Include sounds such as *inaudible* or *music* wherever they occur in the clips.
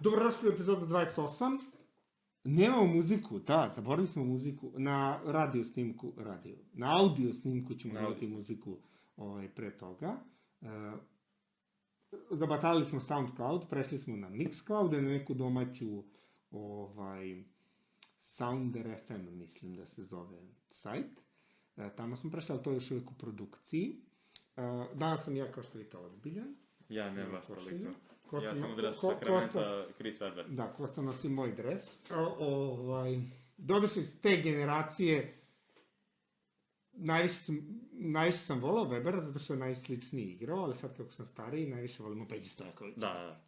Dobrodošli u epizodu 28. Nemamo muziku, da, zaboravili smo muziku. Na radio snimku, radio, na audio snimku ćemo Na dodati muziku ovaj, pre toga. E, zabatalili smo SoundCloud, prešli smo na Mixcloud, na neku domaću ovaj, Sounder FM, mislim da se zove sajt. E, tamo smo prešli, ali to je još uvijek u produkciji. E, danas sam ja, kao što vidite, ozbiljan. Ja ne Nema baš toliko. Kosta- Ja sam dresu ko- Sakramenta, Chris Webber. Da, Kosta nosi moj dres. O, ovaj, doduše iz te generacije, najviše sam, najviše sam volao Webera, zato što je najsličniji igrao, ali sad kako sam stariji, najviše volimo Peđi Stojkovića. Da, da.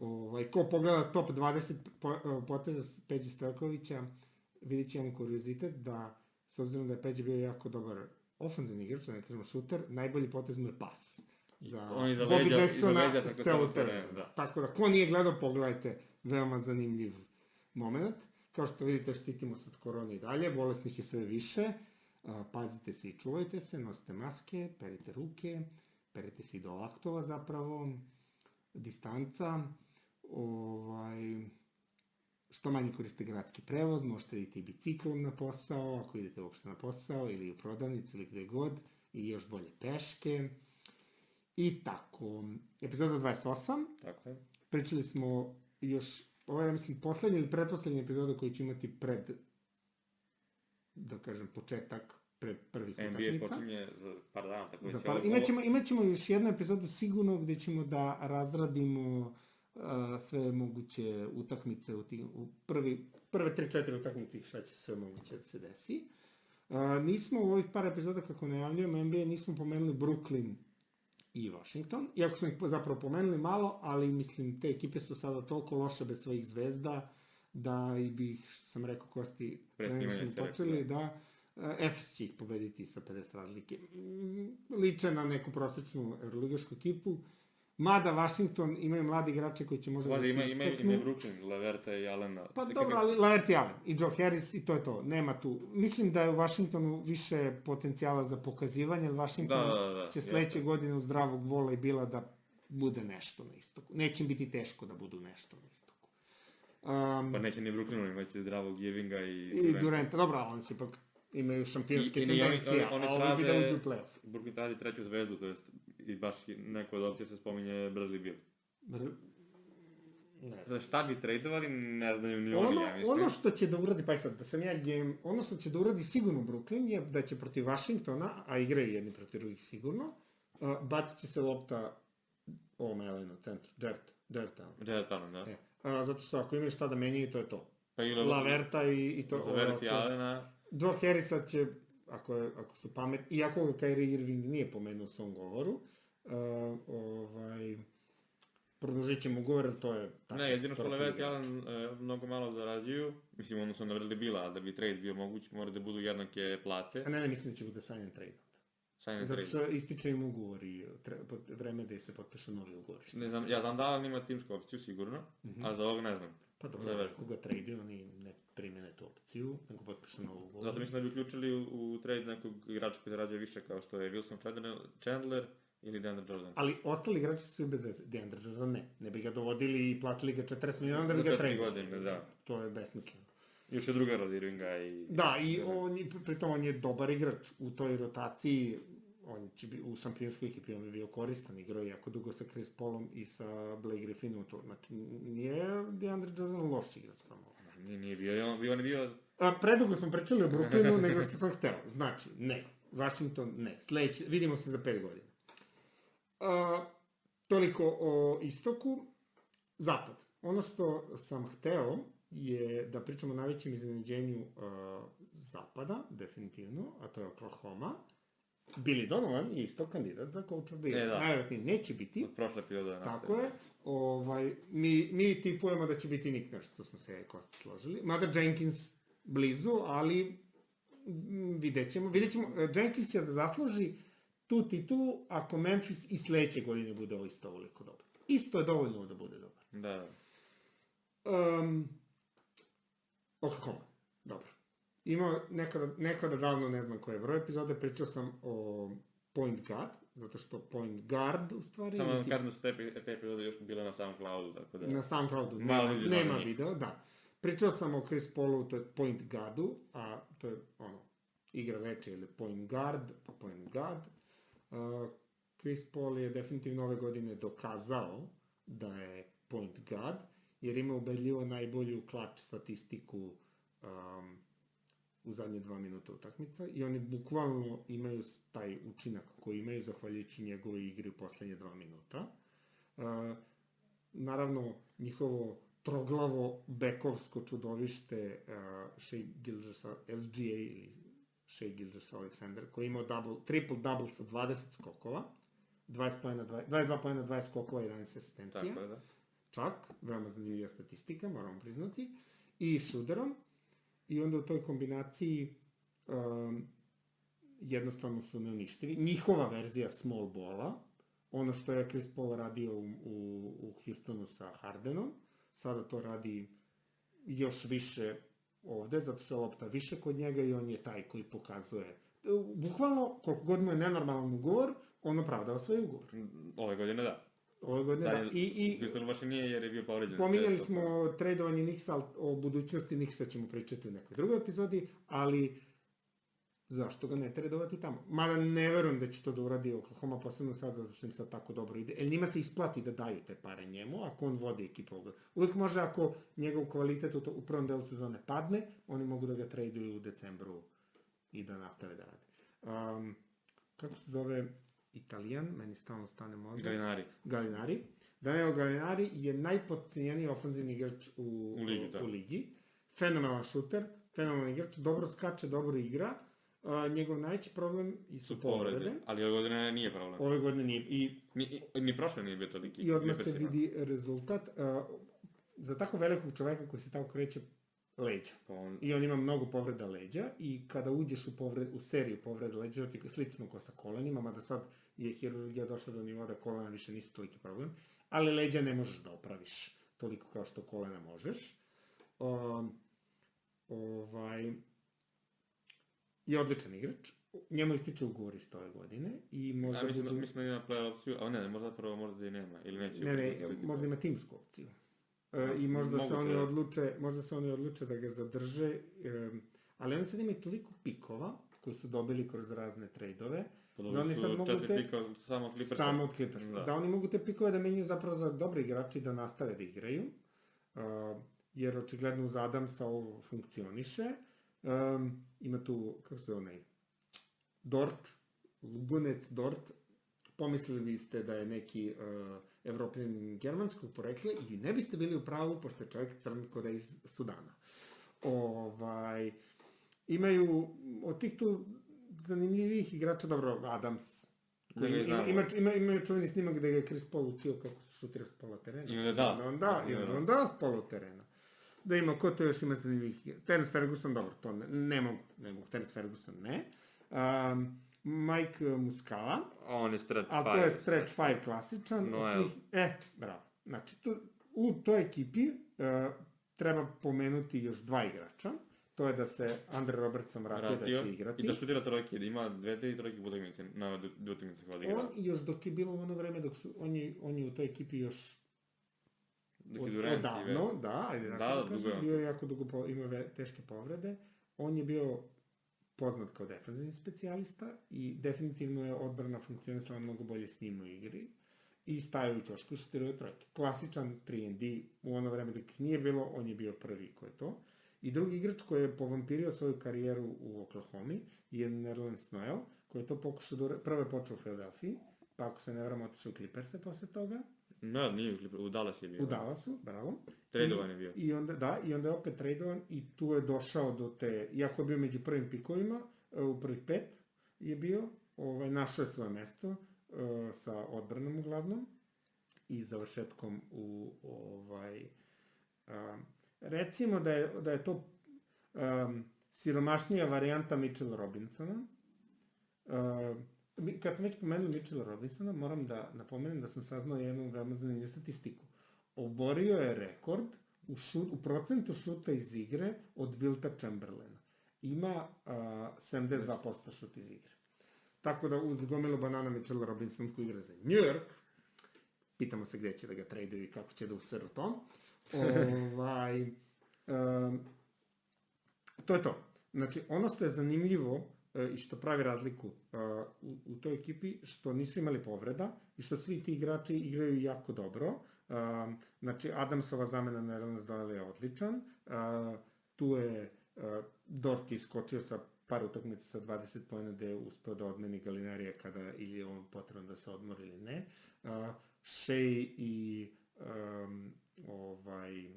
Ovaj, ko pogleda top 20 po, poteza s Peđi Stojkovića, vidjet će jedan kuriozitet da, s obzirom da je Peđi bio jako dobar ofenzivni igrač, da ne kažemo šuter, najbolji potez mu je pas. Za On iza Bobby leđa- Jacksona iza leđa tako terena. terena, da. Tako da, ko nije gledao, pogledajte, veoma zanimljiv moment. Kao što vidite, štitimo se od korone i dalje, bolesnih je sve više, pazite se i čuvajte se, nosite maske, perite ruke, perite se i do laktova zapravo, distanca, ovaj, što manje koriste gradski prevoz, možete iditi i biciklom na posao, ako idete uopšte na posao, ili u prodavnicu, ili gde god, i još bolje peške. I tako. Epizoda 28, Tako je. pričali smo još, ovo je, mislim, poslednja ili pretposlednja epizoda koju ću imati pred, da kažem, početak pred prvih NBA utakmica. počinje za par dana, tako da Za će par... ovo- imaćemo, imaćemo još jednu epizodu sigurno gde ćemo da razradimo uh, sve moguće utakmice u, tim, u prvi, prve 3-4 utakmice šta će sve moguće da se desi. Uh, nismo u ovih par epizoda kako najavljujemo NBA, nismo pomenuli Brooklyn i Washington, iako smo ih zapravo pomenuli malo, ali mislim te ekipe su sada toliko loše bez svojih zvezda da i bih, što sam rekao Kosti, smo počeli, da uh, Efes će ih pobediti sa 50 razlike. Liče na neku prosečnu euroligašku ekipu, mada Washington imaju mladi igrače koji će možda Pazi, da ima, se ima, isteknu. ima i Brooklyn, Leverta i Alena. Pa Ekipe- dobro, ali Laverty Allen i Joe Harris i to je to. Nema tu. Mislim da je u Washingtonu više potencijala za pokazivanje, jer Washington Da, da, da, će jeste. sledeće godine u zdravog vola i bila da bude nešto na istoku. Neće biti teško da budu nešto na istoku. Um, Pa neće ni Brooklynu, imaće zdravog Jevinga i... I Duranta. Durenta, dobro, ali oni se ipak imaju šampionske I- i oni- tendencije, oni- oni a ovo bi da uđu u playoff. Brooklyn traži treću zvezdu, to jest i baš neko od opcija se spominje Bradley Beal. Br- Ne znam. Za šta bi tradovali, ne znaju ni oni, Ono, ja mislim. ono što će da uradi, pa i sad, da sam ja game, ono što će da uradi sigurno Brooklyn je da će protiv Washingtona, a igraju jedni protiv drugih sigurno, uh, bacit će se lopta ovom Elenu, centru, Dirt, Dirt, Allen. Jared Allen, da. E, a, zato što ako imaju šta da menjaju, to je to. Pa i Laverta i, i to... Lavert i Alena, Joe Harrisa će, ako, je, ako su pamet, iako ga Kyrie Irving nije pomenuo u svom govoru, uh, ovaj, produžit ćemo ugovor, to je... tako, Ne, jedino što Levet i. Allen e, mnogo malo zarađuju, mislim, odnosno na Bradley Bila, a da bi trade bio moguć, mora da budu jednake plate. A ne, ne, mislim da će bude sign trade. Sign and Zato što ističe im ugovor i tre- vreme da se potpišu novi ugovor. Ne znam, ja znam da Allen ima timsku opciju, sigurno, a za ovog ne znam. Pa dobro, Lever. ako ga trade oni ne primene tu opciju, nego potpišu novi ugovor. Zato mislim da bi uključili u, u trade nekog igrača koji zarađuje više, kao što je Wilson Chandler, Chandler ili DeAndre Jordan. Ali ostali igrači su svi bez veze. Deandre Jordan ne. Ne bi ga dovodili i platili ga 40 miliona da bi ga trade. godine, da. To je besmisleno. Još je druga od Irvinga i... Da, i on, pritom on je dobar igrač u toj rotaciji, on će bi, u šampionskoj ekipi on bi bio koristan, igrao jako dugo sa Chris Paulom i sa Blake Griffinom to. Znači, nije Deandre Jordan loš igrač samo. Nije, nije bio, on, bio, on je bio... A, predugo smo pričali o Brooklynu nego što sam hteo. Znači, ne. Washington, ne. Sledeće, vidimo se za 5 godina. A, toliko o istoku. Zapad. Ono što sam hteo je da pričamo o najvećem iznenađenju zapada, definitivno, a to je Oklahoma. Billy Donovan je isto kandidat za coach of the year. E, da. Najvjerojatnije neće biti. Od prošle epizoda Tako je. Ovaj, mi, mi tipujemo da će biti Nick Nurse, to smo se Kosti složili. Mada Jenkins blizu, ali mm, vidjet ćemo. Vidjet ćemo, Jenkins će da zasluži tu titulu ako Memphis i sledeće godine bude ovo isto ovoliko dobar. Isto je dovoljno da bude dobar. Da. Um, Oklahoma, dobro. Imao nekada, nekada davno, ne znam koje broj epizode, pričao sam o point guard, zato što point guard, u stvari... Samo vam kažem da su te, te epizode još bile na samom cloudu, tako da... Na SoundCloudu Malo nema, nema video, da. Pričao sam o Chris Paulu, to je point guardu, a to je ono, igra reče ili point guard, pa point guard. Uh, Chris Paul je definitivno ove godine dokazao da je point guard, jer ima ubedljivo najbolju klač statistiku um, u zadnje dva minuta utakmica i oni bukvalno imaju taj učinak koji imaju zahvaljujući njegovoj igri u poslednje dva minuta. Uh, naravno, njihovo troglavo bekovsko čudovište uh, Shea Gilgis SGA ili Shea Gilgis Alexander, koji je imao double, triple-double sa 20 skokova, 20 pojena, 20, 22 pojena, 20 skokova, 11 asistencija Tako je, da. čak, veoma zanimljiva statistika, moramo priznati, i šuderom, i onda u toj kombinaciji um, jednostavno su neuništivi. Njihova verzija small bola, ono što je Chris Paul radio u, u, u Houstonu sa Hardenom, sada to radi još više ovde, zato što je lopta više kod njega i on je taj koji pokazuje. Bukvalno, koliko god mu je nenormalan ugovor, on opravdava svoj ugovor. Ove godine da. Ove godine, da. Zadnje- I, i Houston baš nije jer je bio povređen. Pominjali smo tradovanje Nixa, ali o budućnosti Nixa ćemo pričati u nekoj drugoj epizodi, ali zašto ga ne tradovati tamo? Mada ne verujem da će to da uradi Oklahoma, posebno sada zato što im sad tako dobro ide. Jer njima se isplati da daju te pare njemu, ako on vodi ekipu. Uvijek može ako njegov kvalitet u, to, u prvom delu sezone padne, oni mogu da ga traduju u decembru i da nastave da rade. Um, kako se zove Italijan, meni stalno stane mozak. Galinari. Galinari. Daniel Galinari je najpodcijenjeniji ofenzivni igrač u, U ligi, da. u ligi. Fenomenalan šuter, fenomenalan igrač, dobro skače, dobro igra. A, njegov najveći problem i su, povrede. povrede. Ali ove godine nije problem. Ove godine nije. I, Ni, ni prošle nije bio toliki. i odmah se vidi rezultat. A, za tako velikog čoveka koji se tako kreće leđa. Pa on, I on ima mnogo povreda leđa i kada uđeš u, povred, u seriju povreda leđa, ti je slično kao sa kolenima, mada sad je hirurgija došla do nivoa da kolena više nisu toliki problem, ali leđa ne možeš da opraviš toliko kao što kolena možeš. Um, ovaj, je odličan igrač. Njemu ističe ugovor iz ove godine i možda a mislim, da, budu... mislim da ima player opciju, a ne, možda prvo možda i nema, ili neće. Ne, ne, možda ima timsku opciju. E, I možda se oni da. odluče, možda se oni odluče da ga zadrže, e, ali oni sad imaju toliko pikova koji su dobili kroz razne trejdove, Pa da oni sad mogu te- pika samo od Clippersa. samo od Clippersa. Da. Da. da oni mogu te pikove da menjaju zapravo za dobre igrače i da nastave da igraju, uh, jer očigledno uz Adamsa ovo funkcioniše. Um, ima tu, kako se onaj, Dort, Lugunec Dort, pomislili biste da je neki uh, evropljan germanskog porekla i ne biste bili u pravu, pošto je čovjek crn kod je iz Sudana. Ovaj, imaju od tih tu zanimljivih igrača, dobro, Adams, Da koji ga i ima, ima, ima, imaju čuveni snimak gde ga je Chris Paul učio kako se šutira s pola terena. I onda da. I onda da, i onda on da s pola terena. Da ima, ko to još ima zanimljivih igra- Terence Ferguson, dobro, to ne, ne mogu, ne mogu, Terence Ferguson ne. Um, Mike Muscala, A on je stretch ali to je stretch five klasičan. od Noel. E, bravo. Znači, to, u toj ekipi uh, treba pomenuti još dva igrača. To je da se Andre Robertson vratio, da će igrati. I da šutira trojke, da ima dve, tri trojke u utakmici, na dve utakmice hvala igra. On još dok je bilo u ono vreme dok su, on je, on je u toj ekipi još Od, Durant i odavno, ve- da, ajde, Da, da, da dugo kažem, bio je jako dugo, po, imao teške povrede. On je bio poznat kao defensivni specijalista i definitivno je odbrana funkcionisala mnogo bolje s njim u igri i stavio u ćošku i šutirao trojke. Klasičan 3&D, u ono vreme dok nije bilo, on je bio prvi ko je to. I drugi igrač koji je povampirio svoju karijeru u Oklahoma je Nerlens Noel, koji je to pokušao da ura- prvo je počeo u Filadelfiji, pa ako se ne vrame otišao u Clippers posle toga, Ne, nije u Clippers, u Dallas je bio. u Dallasu, bravo. Tradovan je bio. I onda, da, i onda je opet tradovan i tu je došao do te, iako je bio među prvim pikovima, e, u prvih pet je bio, ovaj, našao je svoje mesto e, sa odbranom uglavnom i završetkom u ovaj a, recimo da je, da je to um, siromašnija varijanta Mitchell Robinsona. Mi- kad sam već pomenuo Mitchell Robinsona, moram da napomenem da sam saznao jednu veoma zanimljivu statistiku. Oborio je rekord u, šut, u procentu šuta iz igre od Wilta Chamberlaina. Ima uh, 72% šut iz igre. Tako da uz gomilu banana Mitchell Robinson koji igra za New York, pitamo se gde će da ga traduju i kako će da usru to. *laughs* ovaj, um, to je to. Znači, ono što je zanimljivo i što pravi razliku uh, u, u toj ekipi, što nisu imali povreda i što svi ti igrači igraju jako dobro. Uh, znači, Adamsova zamena na Ernest Doyle je odličan. Tu je uh, Dort iskočio sa par utakmica sa 20 pojena gde je uspeo da odmeni Galinarija kada ili je on potrebno da se odmori ili ne. Shea i um, ovaj,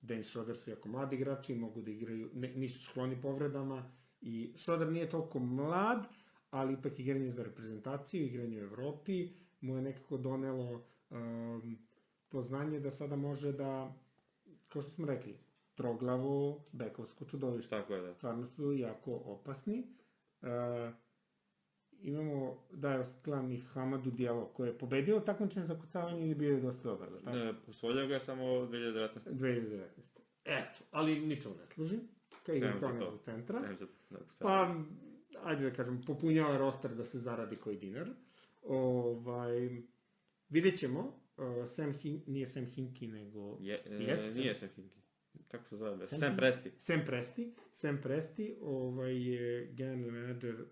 Dennis Schroeder su jako mladi igrači, mogu da igraju, ne, nisu skloni povredama I Šrodar nije toliko mlad, ali ipak igranje za reprezentaciju, igranje u Evropi, mu je nekako donelo um, poznanje da sada može da, kao što smo rekli, troglavo bekovsko čudovište. Tako je, da. Stvarno su jako opasni. Uh, imamo, da je gledam i Hamadu Dijalo, koji je pobedio takmičenje za kucavanje i bio je dosta dobar, da tako? Ne, osvojio ga je samo 2019. 2019. Eto, ali ničemu ne služi. Kaj igra kao centra. 70. Pa, ajde da kažem, popunjava roster da se zaradi koji dinar. Ovaj, vidjet ćemo, uh, Sam Hin, nije Sam Hinki, nego... Je, e, Sam- nije Sam Hinkie. Kako se zove? Sam Sam? Presti. Sam Presti. Sam Presti ovaj, je generalni menadžer uh,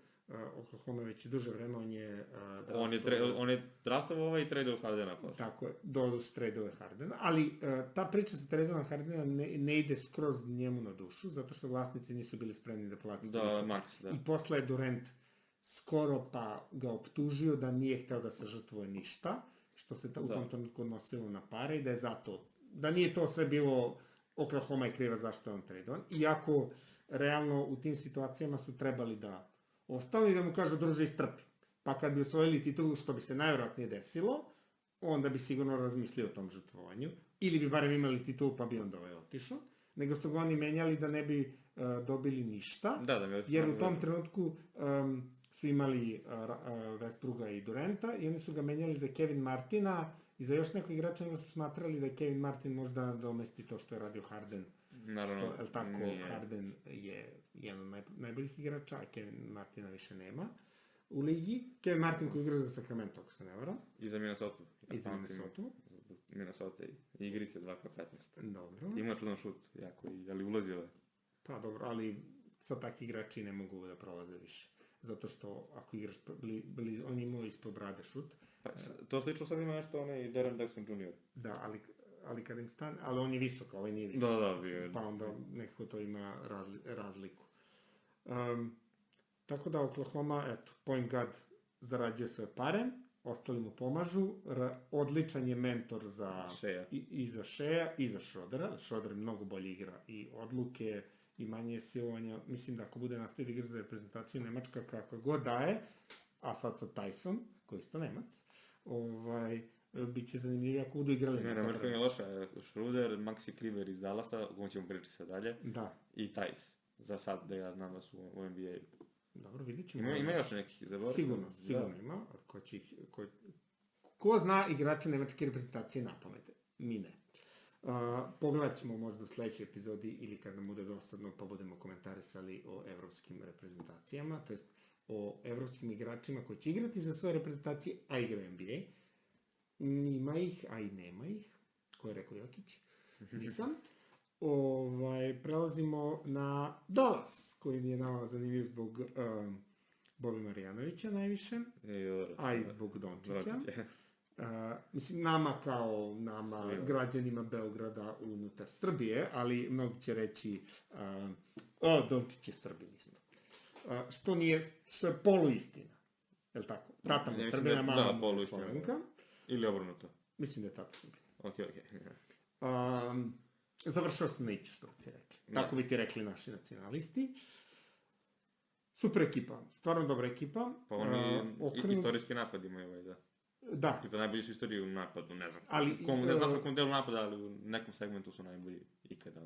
Oklahoma već duže vreme, on je... Uh, On je, tre, on je draftovao ovaj i tradeo Hardena posle. Tako je, doduš tradove Hardena, ali uh, ta priča sa tradova Hardena ne, ne ide skroz njemu na dušu, zato što vlasnici nisu bili spremni da plate. Da. Max, da. I posle je Durant skoro pa ga optužio da nije hteo da se žrtvuje ništa, što se ta, u Da. tom trenutku odnosilo na pare i da je zato, da nije to sve bilo Oklahoma je kriva zašto je on tradovan, iako realno u tim situacijama su trebali da ostanu i da mu kažu druže istrpi. Pa kad bi osvojili titulu, što bi se najvjerojatnije desilo, onda bi sigurno razmislio o tom žrtvovanju, ili bi barem imali titulu pa bi onda ovaj otišao, nego su ga oni menjali da ne bi uh, dobili ništa, Da, da je jer u tom trenutku um, su imali uh, uh, Westbruga i Durenta i oni su ga menjali za Kevin Martina i za još nekog igrača onda su smatrali da Kevin Martin možda domesti to što je radio Harden. Naravno, što, tako, nije. Harden je jedan od naj, najboljih igrača, a Kevin Martina više nema u ligi. Kevin Martin koji igra za Sacramento, ako se ne varam. I za Minnesota. I za Minnesota. Minnesota i igrice 2K15. Dobro. Ima čudan šut, jako, i, ali ulazio je. Pa dobro, ali sad takvi igrači ne mogu da prolaze više. Zato što ako igraš, bli, bli, on imao ispod brade šut, Pa, to slično sad ima nešto onaj Darren Jackson Jr. da, ali, ali kad im stane, ali on je visok, ovaj nije visok. Da, da, bio je. Pa onda nekako to ima razli, razliku. Um, tako da Oklahoma, eto, point guard zarađuje svoje pare, ostali mu pomažu, ra, odličan je mentor za Shea. i, i za Shea i za Schrodera. Schroeder mnogo bolje igra i odluke i manje silovanja. Mislim da ako bude nastavio da igra za reprezentaciju Nemačka kakva god daje, a sad sa Tyson, koji je isto Nemac, ovaj, bit će zanimljivije ako budu igrali. Ne, Nemačka je loša. Schroeder, Maxi Kleber iz Dallasa, o kom ćemo pričati sad dalje, Da, i Thais. Za sad da ja znam da su u NBA-u. dobro, vidit ćemo. Ima, ima još nekih zaboravio. Sigurno, sigurno ima. Ko, će ko, ko zna igrače nemačke reprezentacije na pamet? Mi ne. Uh, pogledat ćemo možda u sledećoj epizodi ili kad nam bude dosadno pa budemo komentarisali o evropskim reprezentacijama, to jest o evropskim igračima koji će igrati za svoje reprezentacije, a igraju NBA. Ima ih, a i nema ih. Ko je rekao Jokić? Nisam. Ovaj, prelazimo na Dallas, koji mi je nama zanimljiv zbog um, Bobi Marjanovića najviše, dobro, a i zbog Dončića. Uh, mislim, nama kao nama, Svima. građanima Beograda unutar Srbije, ali mnogi će reći uh, o, Dončić je Srbin isto. Uh, što nije, što je poluistina. Je li tako? Tata mu Ja je mislim da je- Srbina, da, mama mu. Slovenka. Ili obrnuto. Mislim da je tata Srbin. Ok, ok. Um, završao sam na što bi ti rekli. Da. Tako bi ti rekli naši nacionalisti. Super ekipa, stvarno dobra ekipa. Pa oni Uh, i- okrenut- istorijski napad imaju ovaj, da. Da, Tipa najbolji su istoriji u napadu, ne znam. Ali, Komu, ne e, znam u kom delu napada, ali u nekom segmentu su najbolji ikada.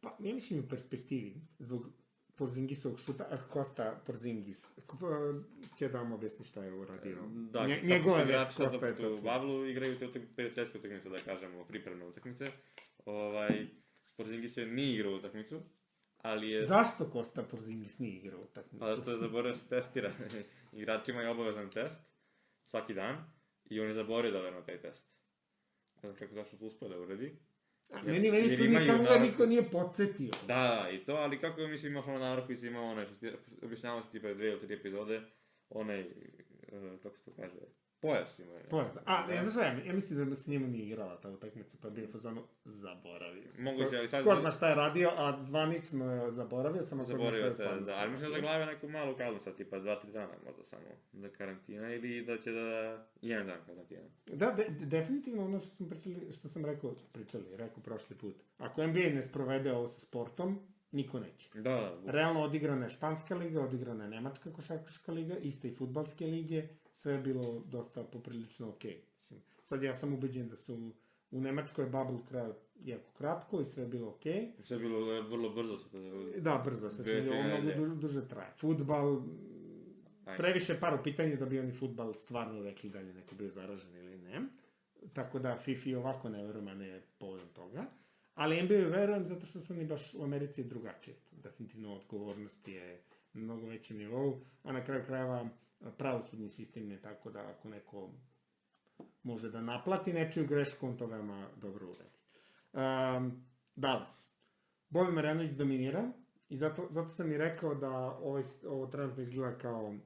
pa ja mislim u perspektivi, zbog Porzingisovog šuta, a Kosta Porzingis, Ko- pa, će da vam objasni šta je uradio. Da, Nje, igrači sad Kosta je u to. Bavlu igraju te utak- prijateljske utakmice, da kažemo, pripremne utakmice. Ovaj, Porzingis je nije igrao utakmicu, ali je... Zašto Kosta Porzingis nije igrao utakmicu? Pa što je zaboravio da se testira. *laughs* Igračima je obavezan test, svaki dan, i on je zaboravio da verno taj test. Ne znam kako zašto to uspio da uredi. A, meni, meni što nikamo ga niko nije podsjetio. Da, da, i to, ali kako je, mislim, imaš ono koji si imao onaj, što ti objašnjavao si tipa dve ili tri epizode, onaj, e, kako se to kaže, pojas ima. Pojas. A, Da. ne znaš ja, ja mislim da se njemu nije igrala ta utakmica, pa je bio fazonu, zaboravio sam. Moguće, ali sad- Ko zna šta je radio, a zvanično je zaboravio sam, šta Zaboravio je te, da, ali mislim da glave neku malu kaznu sad, tipa dva, tri dana možda samo, za karantina, ili da će da, jedan dan karantina. Da, de, de- definitivno ono što smo pričali, što sam rekao, pričali, rekao prošli put. Ako NBA ne sprovede ovo sa sportom, niko neće. Da, da, Realno odigrana je Španska liga, odigrana je Nemačka košarkaška liga, iste i futbalske lige, sve je bilo dosta poprilično okej. Mislim, Sad ja sam ubeđen da su u Nemačkoj je bubble kraj jako kratko i sve je bilo okej. sve je bilo e, vrlo brzo se to Da, brzo se sve ovo mnogo duže, traje. Futbal, previše par u pitanju da bi oni futbal stvarno rekli da li je neko bio zaražen ili ne. Tako da Fifi ovako ne verujem, a ne povodom toga. Ali NBA verujem zato što su oni baš u Americi drugačije. Definitivno odgovornost je na mnogo većem nivou, a na kraju krajeva pravosudni sistem je tako da ako neko može da naplati nečiju grešku, on to veoma dobro uredi. Um, Dallas. Bobby Marjanović dominira i zato, zato sam i rekao da ovaj, ovo trenutno izgleda kao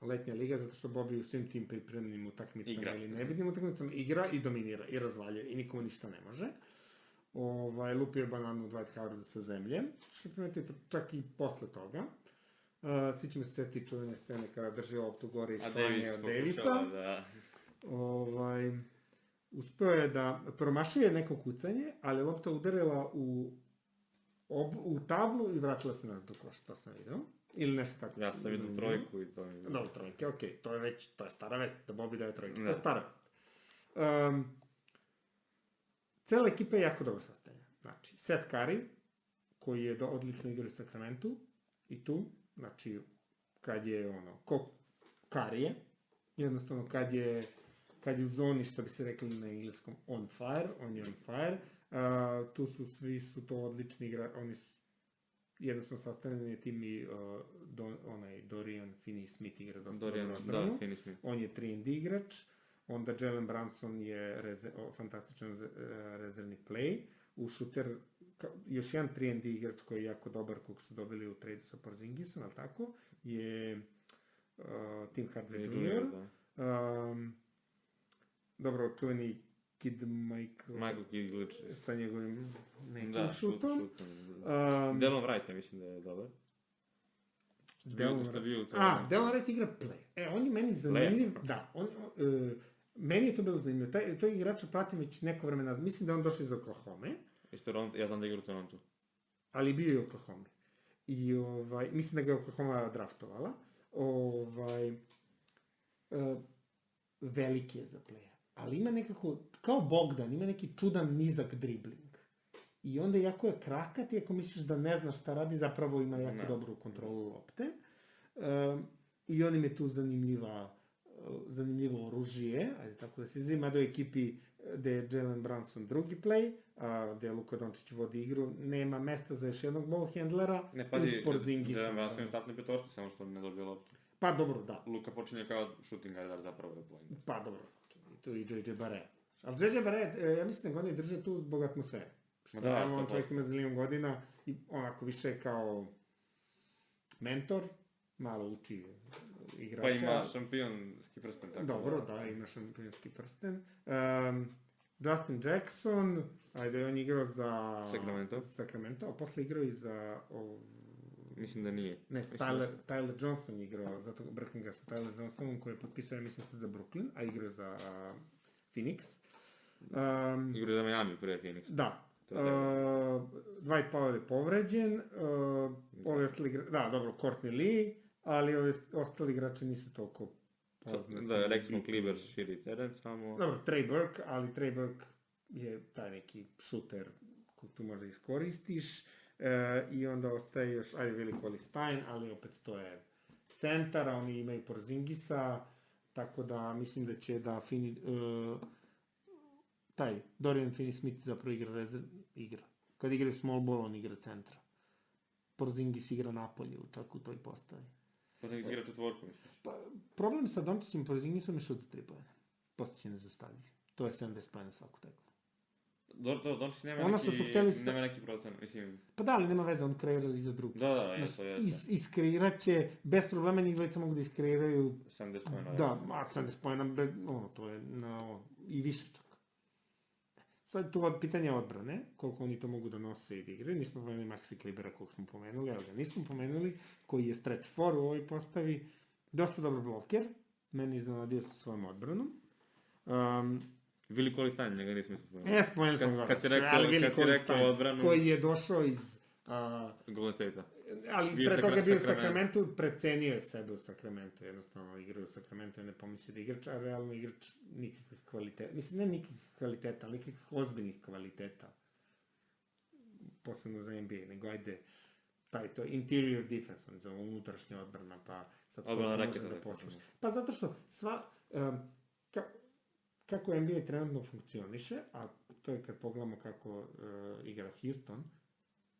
letnja liga, zato što Bobby u svim tim pripremnim utakmicama Igra. ili nebitnim utakmicama igra i dominira i razvaljuje i nikomu ništa ne može. Ovaj, lupio je bananu Dwight Howard sa zemlje, što primetite čak i posle toga. Uh, svi ćemo se setiti čuvene scene kada drži loptu gore i sklanja od Davisa. da... Ovaj, uspeo je da promašuje neko kucanje, ali lopta udarila u, ob, u tablu i vratila se nas do koša, to sam vidio. Ili nešto tako. Ja sam vidio trojku i to mi. Dobro, trojke, okej, to je već, to je stara vest, da Bobby daje trojke, to Da. je stara vest. Um, cela ekipa je jako dobro sastavljena. Znači, Seth Curry, koji je do, odlično igrao u Sacramentu, i tu, znači, kad je ono, ko Curry je, jednostavno kad je, kad je u zoni, što bi se rekli na engleskom, on fire, on je on fire, uh, tu su, svi su to odlični igra, oni su jednostavno sastavljeni je tim i uh, Don, onaj Dorian Finney-Smith igra dosta Dorian, dobro da, odbranu. Finney Smith. On je 3 igrač, onda Jalen Brunson je reze, o, fantastičan e, rezervni play, u šuter, još jedan 3 igrač koji je jako dobar, kog su dobili u trade sa Porzingisom, ali tako, je uh, Tim Hardaway Jr. da. Um, dobro, čuveni Kid Michael, Michael Kiglič. sa njegovim nekim Da, šut, šutom. šutom. Um, Delon Wright, mislim da je dobar. Delon je bio u A, Delon Wright igra play. E, on je meni zanimljiv, da, on, uh, meni je to bilo zanimljivo. Taj, tog igrača pratim već neko vremena, mislim da on došao iz Oklahoma, Iz Toronto, ja znam da igra u Toronto. ali bio je u Oklahoma. I ovaj, mislim da ga je Oklahoma draftovala. Ovaj, uh, veliki je za playa. Ali ima nekako, kao Bogdan, ima neki čudan nizak dribling. I onda, jako je krakat, i ako misliš da ne znaš šta radi, zapravo ima jako Ne. dobru kontrolu lopte. Um, I on im je tu zanimljiva, uh, zanimljivo oružje, ajde tako da se izvima do ekipi gde je Jalen Brunson drugi play, a gde Luka Dončić vodi igru, nema mesta za još jednog ball handlera, Ne, uz pazi, Porzingisa. Dejan Brunson je startni petorci, samo što ne dobije loptu. Pa dobro, da. Luka počinje kao shooting guard zapravo je point. Pa dobro, tu i JJ Barre. Ali JJ Barre, e, ja mislim da ga oni drže tu zbog atmosfere. Što da, realno on 100%. čovjek ima za milion godina i onako više kao mentor, malo uči igrača. Pa ima šampionski prsten, tako Dobro, da, ima šampionski prsten. Um, Justin Jackson, ajde, on igrao za... Sacramento. Sacramento, a posle igrao i za... O, Mislim da nije. ne, Mislim da Tyler, se- Tyler Johnson igrao, zato brkam ga sa Tyler Johnsonom koji je potpisao, ja mislim, sad za Brooklyn, a igrao za a, Phoenix. Um, Igra za Miami pre Phoenix. da. Uh. Dwight Powell je povređen, uh, ovi ostali da, dobro, Courtney Lee, ali ovi ostali igrači nisu toliko poznati. Da, rekli smo Kliber širi teren, samo... Dobro, Trey Burke, ali Trey Burke je taj neki šuter kog tu možda iskoristiš. E, I onda ostaje još, ajde, Willi Cauley Stein, ali opet to je centar, a oni imaju Porzingisa, tako da mislim da će da Fini, e, taj Dorian Finney-Smith zapravo igra rezerv, igra. Kad igraju small ball, on igra centra. Porzingis igra napolje, čak u toj postavi. Pa da igra četvorku, misliš? Pa, problem sa i Porzingisom je šut za tri pojene. Postiće nezastavljiv. To je 70 pojena svaku tekmu. Do, do, Dončić nema Ono neki, hteli sa- nema neki procent, mislim, Pa da, ali nema veze, on kreira i za drugi. da, da, jesu, jesu. is, iskreirat će, bez problema njih dvojica mogu da iskreiraju 70 pojena. Da, a 70 pojena, ono, to je na, ono, i više čak. Sad tu od pitanja odbrane, koliko oni to mogu da nose i da igraju, nismo pomenuli Maxi Klibera kog smo pomenuli, ali ga nismo pomenuli, koji je stretch for u ovoj postavi, dosta dobar bloker, meni iznenadio sa svojom odbranom. Um, Vili Kolistan, njega nismo spomenuli. e, spomenuli smo Kad- ga. kad si rekao- kad si rekao odbranu- Koji je došao iz... A, Golden State-a. Ali Bio pre toga je bio u. Sacramento, precenio je sebe u Sacramento, jednostavno igrao u Sacramento i ne pomisli da igrač, a realno igrač nikakvih kvaliteta, mislim ne nikakvih kvaliteta, ali nikakvih ozbiljnih kvaliteta, posebno za NBA, nego ajde, taj to interior defense, on za unutrašnja odbrana, pa sad koliko može da da kažemo. Pa zato što sva, um, ka, kako NBA trenutno funkcioniše, a to je kad pogledamo kako uh, igra Houston,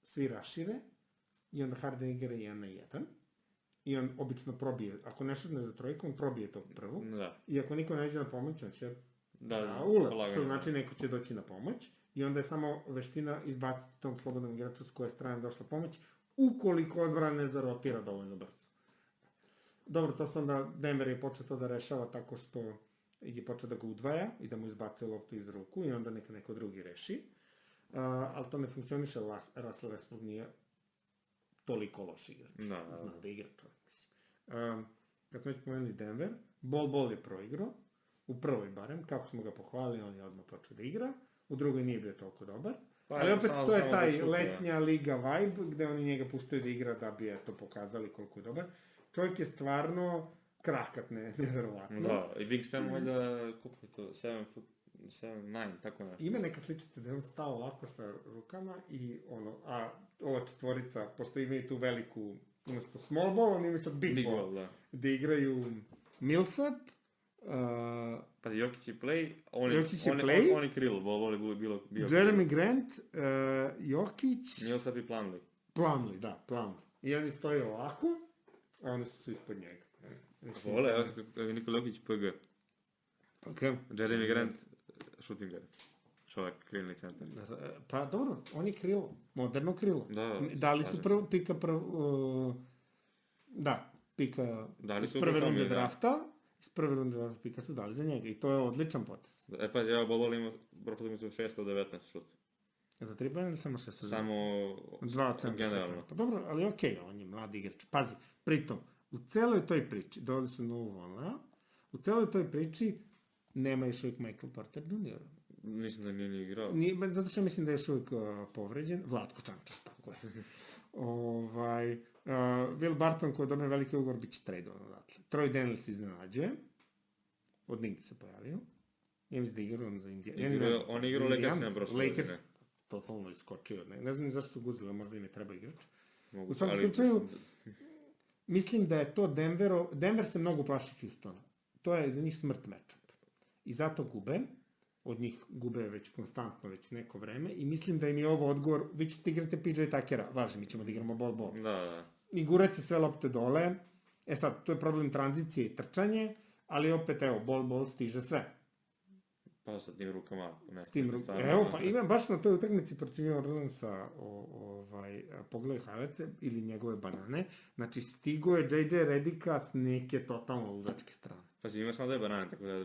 svi rašire i onda Harden igra 1 na 1 i on obično probije, ako ne šutne za trojku, on probije tog prvog Da, i ako niko ne iđe na pomoć, on će da, da, ulaz, polagano. što znači neko će doći na pomoć i onda je samo veština izbaciti tom slobodnom igraču s koje strane došla pomoć, ukoliko odbrana ne zarotira dovoljno brzo. Dobro, to sam da Denver je počeo to da rešava tako što je počeo da ga udvaja i da mu izbacuje loptu iz ruku i onda neka neko drugi reši. Uh, ali to ne funkcioniše, Russell Westbrook nije toliko loš igrač. Da, da. Zna da igra čovjek, mislim. Um, kad smo već pomenuli Denver, Bol Bol je proigrao, u prvoj barem, kako smo ga pohvalili, on je odmah počeo da igra, u drugoj nije bio toliko dobar, Pa, ali opet samo- to je taj da letnja liga vibe, gde oni njega puštaju da igra da bi eto pokazali koliko je dobar. Čovjek je stvarno krakat, ne, nevjerovatno. Da, i Wingspan valjda, koliko je to, 7 foot, 7, 9, tako nešto. Ima neka sličica da je on stao ovako sa rukama i ono, a ova četvorica, pošto imaju tu veliku, umesto small ball, oni imaju sad big, Big ball, ball, da. gde igraju Millsap, uh, Pa Jokić je play, on je, Jokić je on, play. on, on je krill, bol, je bilo, bilo bio Jeremy Grant, uh, Jokić, Millsap i Plumlee. Plumlee, da, Plumlee. I oni stoje ovako, a oni su ispod njega. Mislim, Vole, Nikola Jokić PG. Pa kao, Jeremy Grant, shooting guard. Čovjek, krilni centar. Pa dobro, on je krilo, moderno krilo. Da, Dali su slažem prvo, pika prvo, uh, da, pika Dali iz su prve runde da. drafta, iz prve runde drafta pika su dali za njega i to je odličan potez. E pa, evo, bol, bol ima, prošlo mi su 619 šut. Za tri bojene ili samo šest? Samo, Dva centra. generalno. Pa dobro, ali okej, on je mladi igrač. Pazi, pritom, u celoj toj priči, doveli su novu Vonlea, u celoj toj priči nema još uvijek Michael Porter Jr. mislim da nije ni igrao. Nije, zato što mislim da je još uvijek uh, povređen. Vlatko Čančar, tako je. ovaj, uh, Will Barton koji je dobio veliki ugovor bit će tradovan odatle. Troy Daniels iznenađuje. Od nigde se pojavio. Ja mislim da je igrao za Indijan. Igrao- on je igrao Lakersima prošle Lakers, godine. totalno iskočio. Ne, ne znam zašto su guzili, možda im je treba igrač. Mogu- U svakom slučaju, Mislim da je to Denvero, Denver se mnogo plaši Houstona. To je za njih smrt matchup. I zato gube, od njih gube već konstantno već neko vreme i mislim da im je ovo odgovor, vi ćete igrate PJ Tuckera, važi, mi ćemo da igramo bol bol. Da, da. I gurat će sve lopte dole, e sad, to je problem tranzicije i trčanje, ali opet, evo, bol bol stiže sve. Pa sa tim rukama. Ne, Tim, ru- stvarno, evo, da. pa ima baš na toj utakmici protiv New Orleansa, o, ovaj, pogledaj highlights ili njegove banane, znači stigo je JJ Redika s neke totalno ludačke strane. Pazi, ima samo dve banane, tako da...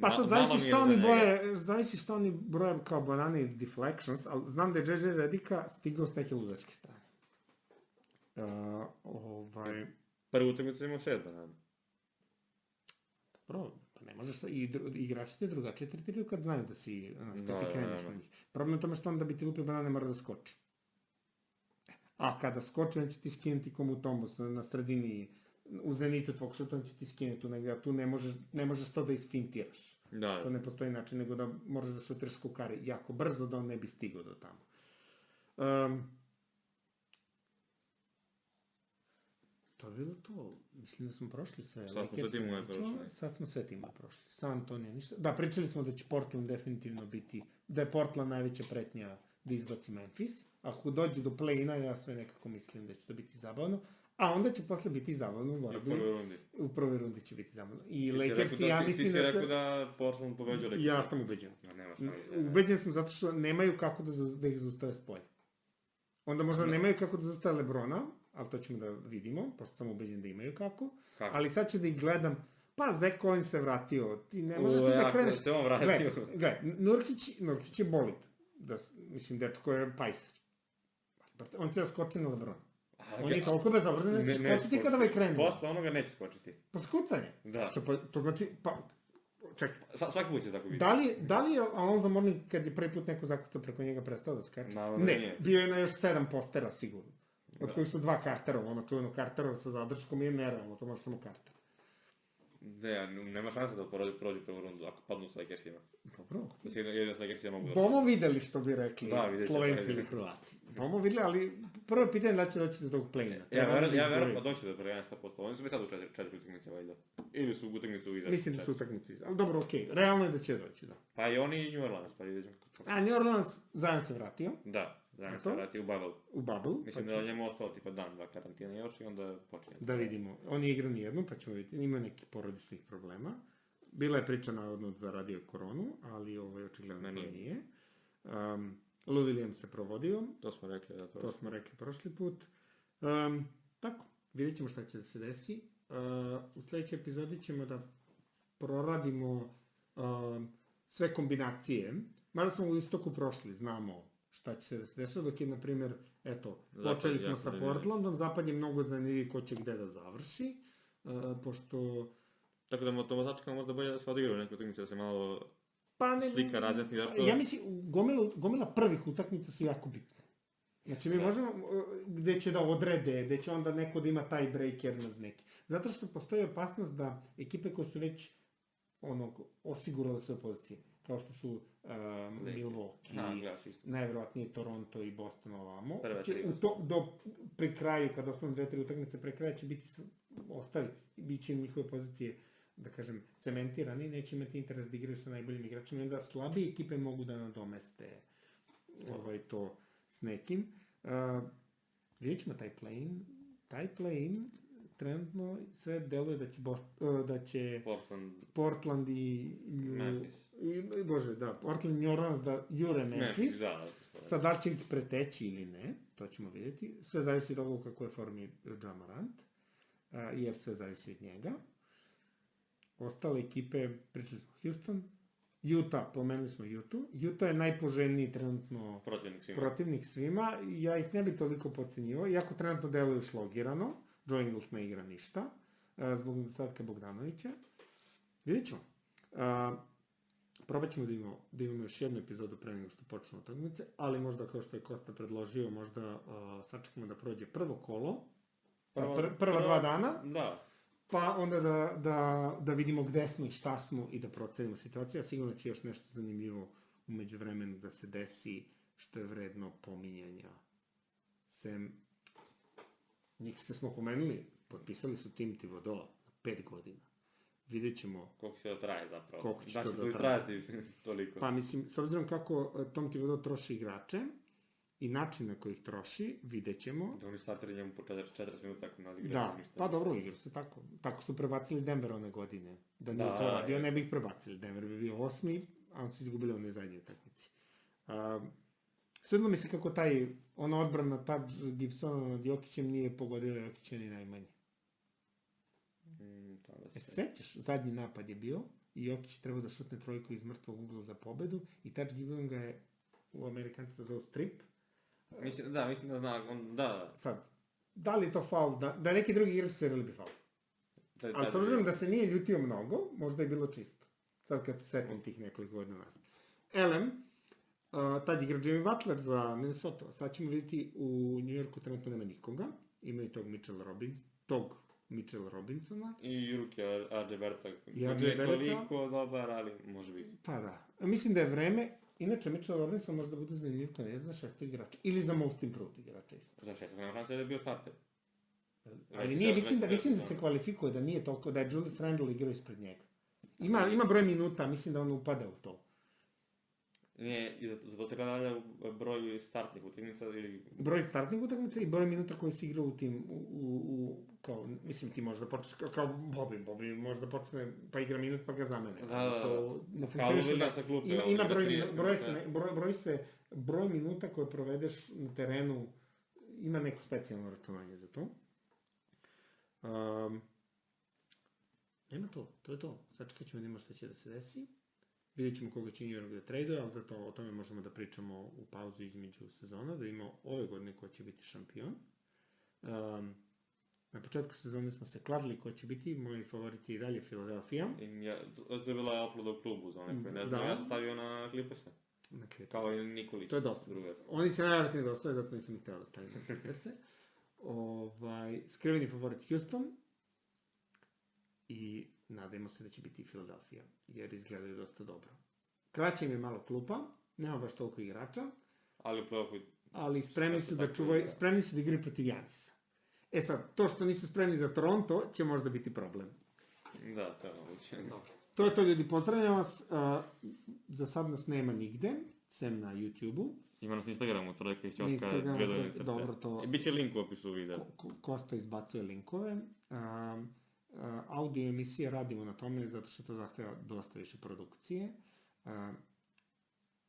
Pa sad mi je šta oni njega. broje, zavisi šta oni broje kao banane i deflections, ali znam da je JJ Redika stigao s neke ludačke strane. Uh, ovaj, Prvu utakmicu imao šest banana. Dobro, pa ne možeš, i dru, igrači te drugačije tretiraju kad znaju da si, znaš, kad Da, ti da, kreneš da. na njih. Problem je u tome što onda bi ti lupio banane mora da skoči. A kada skoči, on će ti skinuti komu na, na sredini, u zenitu tvog šuta, on će ti skinuti tu negde, a tu ne možeš, ne možeš to da isfintiraš. Da, To ne postoji način, nego da moraš da šutiraš kukari jako brzo, da on ne bi stigao do tamo. Um, to je bilo to. Mislim da smo prošli sve. Sad smo sve timove prošli. Sad smo sve timove prošli. San Antonio ništa. Da, pričali smo da će Portland definitivno biti, da je Portland najveća pretnja da izbaci Memphis. Ako dođe do play-ina, ja sve nekako mislim da će to biti zabavno. A onda će posle biti zabavno u I u borbi. prvoj rundi. U prvoj rundi će biti zabavno. I Ti si Lakersi, rekao da- ja ti- mislim Ti si da rekao se... da Portland pobeđa Lakers. Ja sam ubeđen. Ja. Ubeđen sam zato što nemaju kako da, da ih zaustave s polja. Onda možda Da. nemaju kako da zaustave Lebrona, ali to ćemo da vidimo, pošto sam ubeđen da imaju kako. Kako? Ali sad ću da ih gledam, pa Zach Collins se vratio, ti ne možeš U, ti da kreneš. se on vratio. Gle, gle, Nurkić, Nurkić je bolid. Da, mislim, dečko je pajser. On će da skoči na Lebrona. On je toliko bezobrazan da će skočiti kada ovaj krene. Posle onoga neće skočiti. Pa skucanje. Da. Što, pa, to znači, pa, čekaj, Sa, svaki put će tako biti. Da li, da li je Alonso Mourning kad je prvi put neko zakucao preko njega prestao da skače? Naravno ne, nije. bio je na još sedam postera sigurno. Od Da. kojih su dva Carterova, ono čuveno Carterova sa zadrškom je nerealno, to može samo Carter. Ne, nema šanse da prođu, prođu prvu rundu ako padnu s Lakersima. Dobro. Mislim, jedino, jedino s Lakersima mogu da... Bomo videli što bi rekli Da, vidjet Slovenci vidjet ili. Hrvati. Bomo videli, ali prvo je pitanje da će doći do tog play-ina. Ja, verujem, da ja verujem pa doći do prvenja 100%. Oni su već sad u četiri, četiri utakmice, valjda. Ili su u utakmicu iza. Mislim da su utakmice. Ali dobro, okej. Realno je da će doći, da. Pa i oni i New Orleans, pa vidjet ćemo kako. A New Orleans zajedno se vratio Da, A se vrati u Bubble. u bubble. Mislim pa da je njemu ostalo tipa dan, dva karantina još i onda počinje. Da vidimo. On je igrao nijednu, pa ćemo vidjeti. Ima nekih porodičnih problema. Bila je priča navodno da radio koronu, ali ovaj, očigledno Ma to nije. nije. Um, Lou Williams se provodio, To smo rekli, da to. to smo rekli prošli put. Um, tako, vidjet ćemo šta će da se desi. Uh, u sledećoj epizodi ćemo da proradimo um, sve kombinacije. Mada smo u istoku prošli, znamo šta će se da se dešava, dok je, na primjer, eto, Zapad počeli smo sa zanimljiv. Portlandom, zapad je mnogo zanimljiviji ko će gde da završi, uh, pošto Tako da to sačekamo možda bolje da se odigraju neke utakmice, da se malo... Pa ne, Slika razjasni zašto- Ja mislim, gomila, gomila prvih utakmica su jako bitne. Znači, mi Da. možemo, uh, gde će da odrede, gde će onda neko da ima taj breaker nad neki. Zato što postoji opasnost da ekipe koje su već onog, osigurale svoje pozicije, kao što su um, Milwaukee, Ha, najverovatnije Toronto i Boston ovamo, Prve tri u to, do, pri kraju, kad ostanu dve, tri utakmice pre kraja, će biti, ostaviti, bit će njihove pozicije da kažem, cementirani, neće imati interes da igraju sa najboljim igračima, onda slabije ekipe mogu da nadomeste ovaj, to s nekim. Uh, vidjet ćemo taj play-in. Taj play-in trenutno sve deluje da će, Bost, uh, da će Portland, Portland i... Memphis. I, bože, da, Portland Orleans da jure Memphis. Da, Sad, da će ih preteći ili ne, to ćemo vidjeti. Sve zavisi od ovoga u kakvoj formi Ja Morant, a, jer sve zavisi od njega. Ostale ekipe, pričali smo Houston, Utah, pomenuli smo Utah. Utah je najpoželjniji trenutno Protivnik svima. protivnik svima. Ja ih ne bi toliko pocenjivao, iako trenutno deluju slogirano. Joe Ingles ne igra ništa, a, zbog nedostatka Bogdanovića. Vidjet ćemo. Probat ćemo da imamo, da imamo još jednu epizodu pre nego što počnu utakmice, ali možda kao što je Kosta predložio, možda uh, sačekamo da prođe prvo kolo, prva, pr, prva dva dana, Da. pa onda da, da, da vidimo gde smo i šta smo i da procenimo situaciju, a sigurno će još nešto zanimljivo umeđu vremenu da se desi što je vredno pominjanja. Sem, njih se smo pomenuli, potpisali su tim Tivodo na pet godina. Vidjet ćemo Koliko će da traje zapravo. Koliko će da to da to traje. trajati *laughs* toliko. Pa mislim, s obzirom kako e, Tom Thibodeau troši igrače i način na koji ih troši, vidjet ćemo. Da oni starteri njemu po 40, 40 minuta ako ne odigraju Da, ništa. pa dobro, igra se tako. Tako su prebacili Denver one godine. Da nije Da, to radio, je. ne bi ih prebacili. Denver bi bio osmi, a oni su izgubili one zadnje utakmici. Um, Svidilo mi se kako taj, ona odbrana tad Gibsona nad Jokićem nije pogodila Jokića ni najmanje. Da se... sećaš, zadnji napad je bio i Jokić je trebao da šutne trojku iz mrtvog ugla za pobedu i tad Gibbon ga je u Amerikanci to zove strip. Mislim, da, mislim da zna, on, da, Sad, da li je to faul, da, da neki drugi igrači svirali bi faul. da. da Ali s obzirom da se nije ljutio mnogo, možda je bilo čisto. Sad kad se setim tih nekoliko godina nas. Elem, uh, tad igra Jimmy Butler za Minnesota. Sad ćemo vidjeti u New Yorku trenutno nema nikoga. Imaju tog Mitchell Robbins, tog Mitchell Robinsona. I ruke RJ Berta. I Barretta. toliko dobar, ali može biti. Pa da. Mislim da je vreme, inače Mitchell Robinson možda bude zanimljiv kandidat za šesto igrača. Ili za most improved igrača isto. Za šest, nema šanse da je bio starter. Ali nije, da- mislim da, mislim da da- se kvalifikuje, da nije toliko, da je Julius Randle igrao ispred njega. Ima, ima broj minuta, mislim da on upada u to. I zato, se u broju startnih utakmica ili... Broj startnih utakmica i broj minuta koje si igrao u tim, u, u, u kao, mislim ti možda počneš, kao, kao Bobby, Bobby možda počne, pa igra minut pa ga zamene. Da, da, da. To ne Kao funkcioniše William da, sa klupe, ima, ima broj, 30 broj, se, ne- broj, broj se, broj minuta koje provedeš na terenu, ima neko specijalno računanje za to. Um, nema to, to je to. Sačekat ćemo da vidimo šta će da se desi. Vidjet ćemo koga će York da traduje, ali zato o tome možemo da pričamo u pauzu između sezona, da vidimo ove godine ko će biti šampion. Um, na početku sezone smo se kladili ko će biti, moji favoriti i dalje Philadelphia. I ja, to je bila upload u klubu za one koji ne znaju, Da. ja sam stavio na Clippersa. Na Clippers. Kao i Nikolić. To je dosta. Drugar. Oni će najvjerojatnije da ostave, zato nisam ih da stavim na Clippers-e. ovaj, skriveni favorit Houston i nadajmo se da će biti i Philadelphia, jer izgledaju dosta dobro. Kraće im je malo klupa, nema baš toliko igrača, Ali u play-offu ali spremni su da čuvaju, spremni su da igraju protiv Janisa. E sad, to što nisu spremni za Toronto će možda biti problem. Da, to je moguće. To je to ljudi, pozdravljam vas. Uh, za sad nas nema nigde, sem na YouTube-u. Ima nas na Instagramu, trojka iz Ćoška, crte. dobro, to- I bit će link u opisu videa. Ko- Ko- Kosta izbacuje linkove. Um, audio emisije radimo na tome zato što to zahteva dosta više produkcije.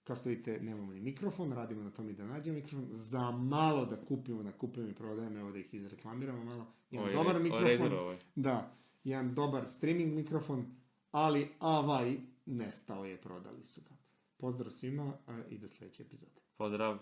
Kao što vidite, nemamo ni mikrofon, radimo na tome da nađemo mikrofon. Za malo da kupimo, da kupimo i prodajemo, evo da ih izreklamiramo malo. Ovo je- dobar ovo je mikrofon. Ovaj. Da, jedan dobar streaming mikrofon, ali avaj, nestao je, prodali su ga. Pozdrav svima i do sledeće epizode. Pozdrav.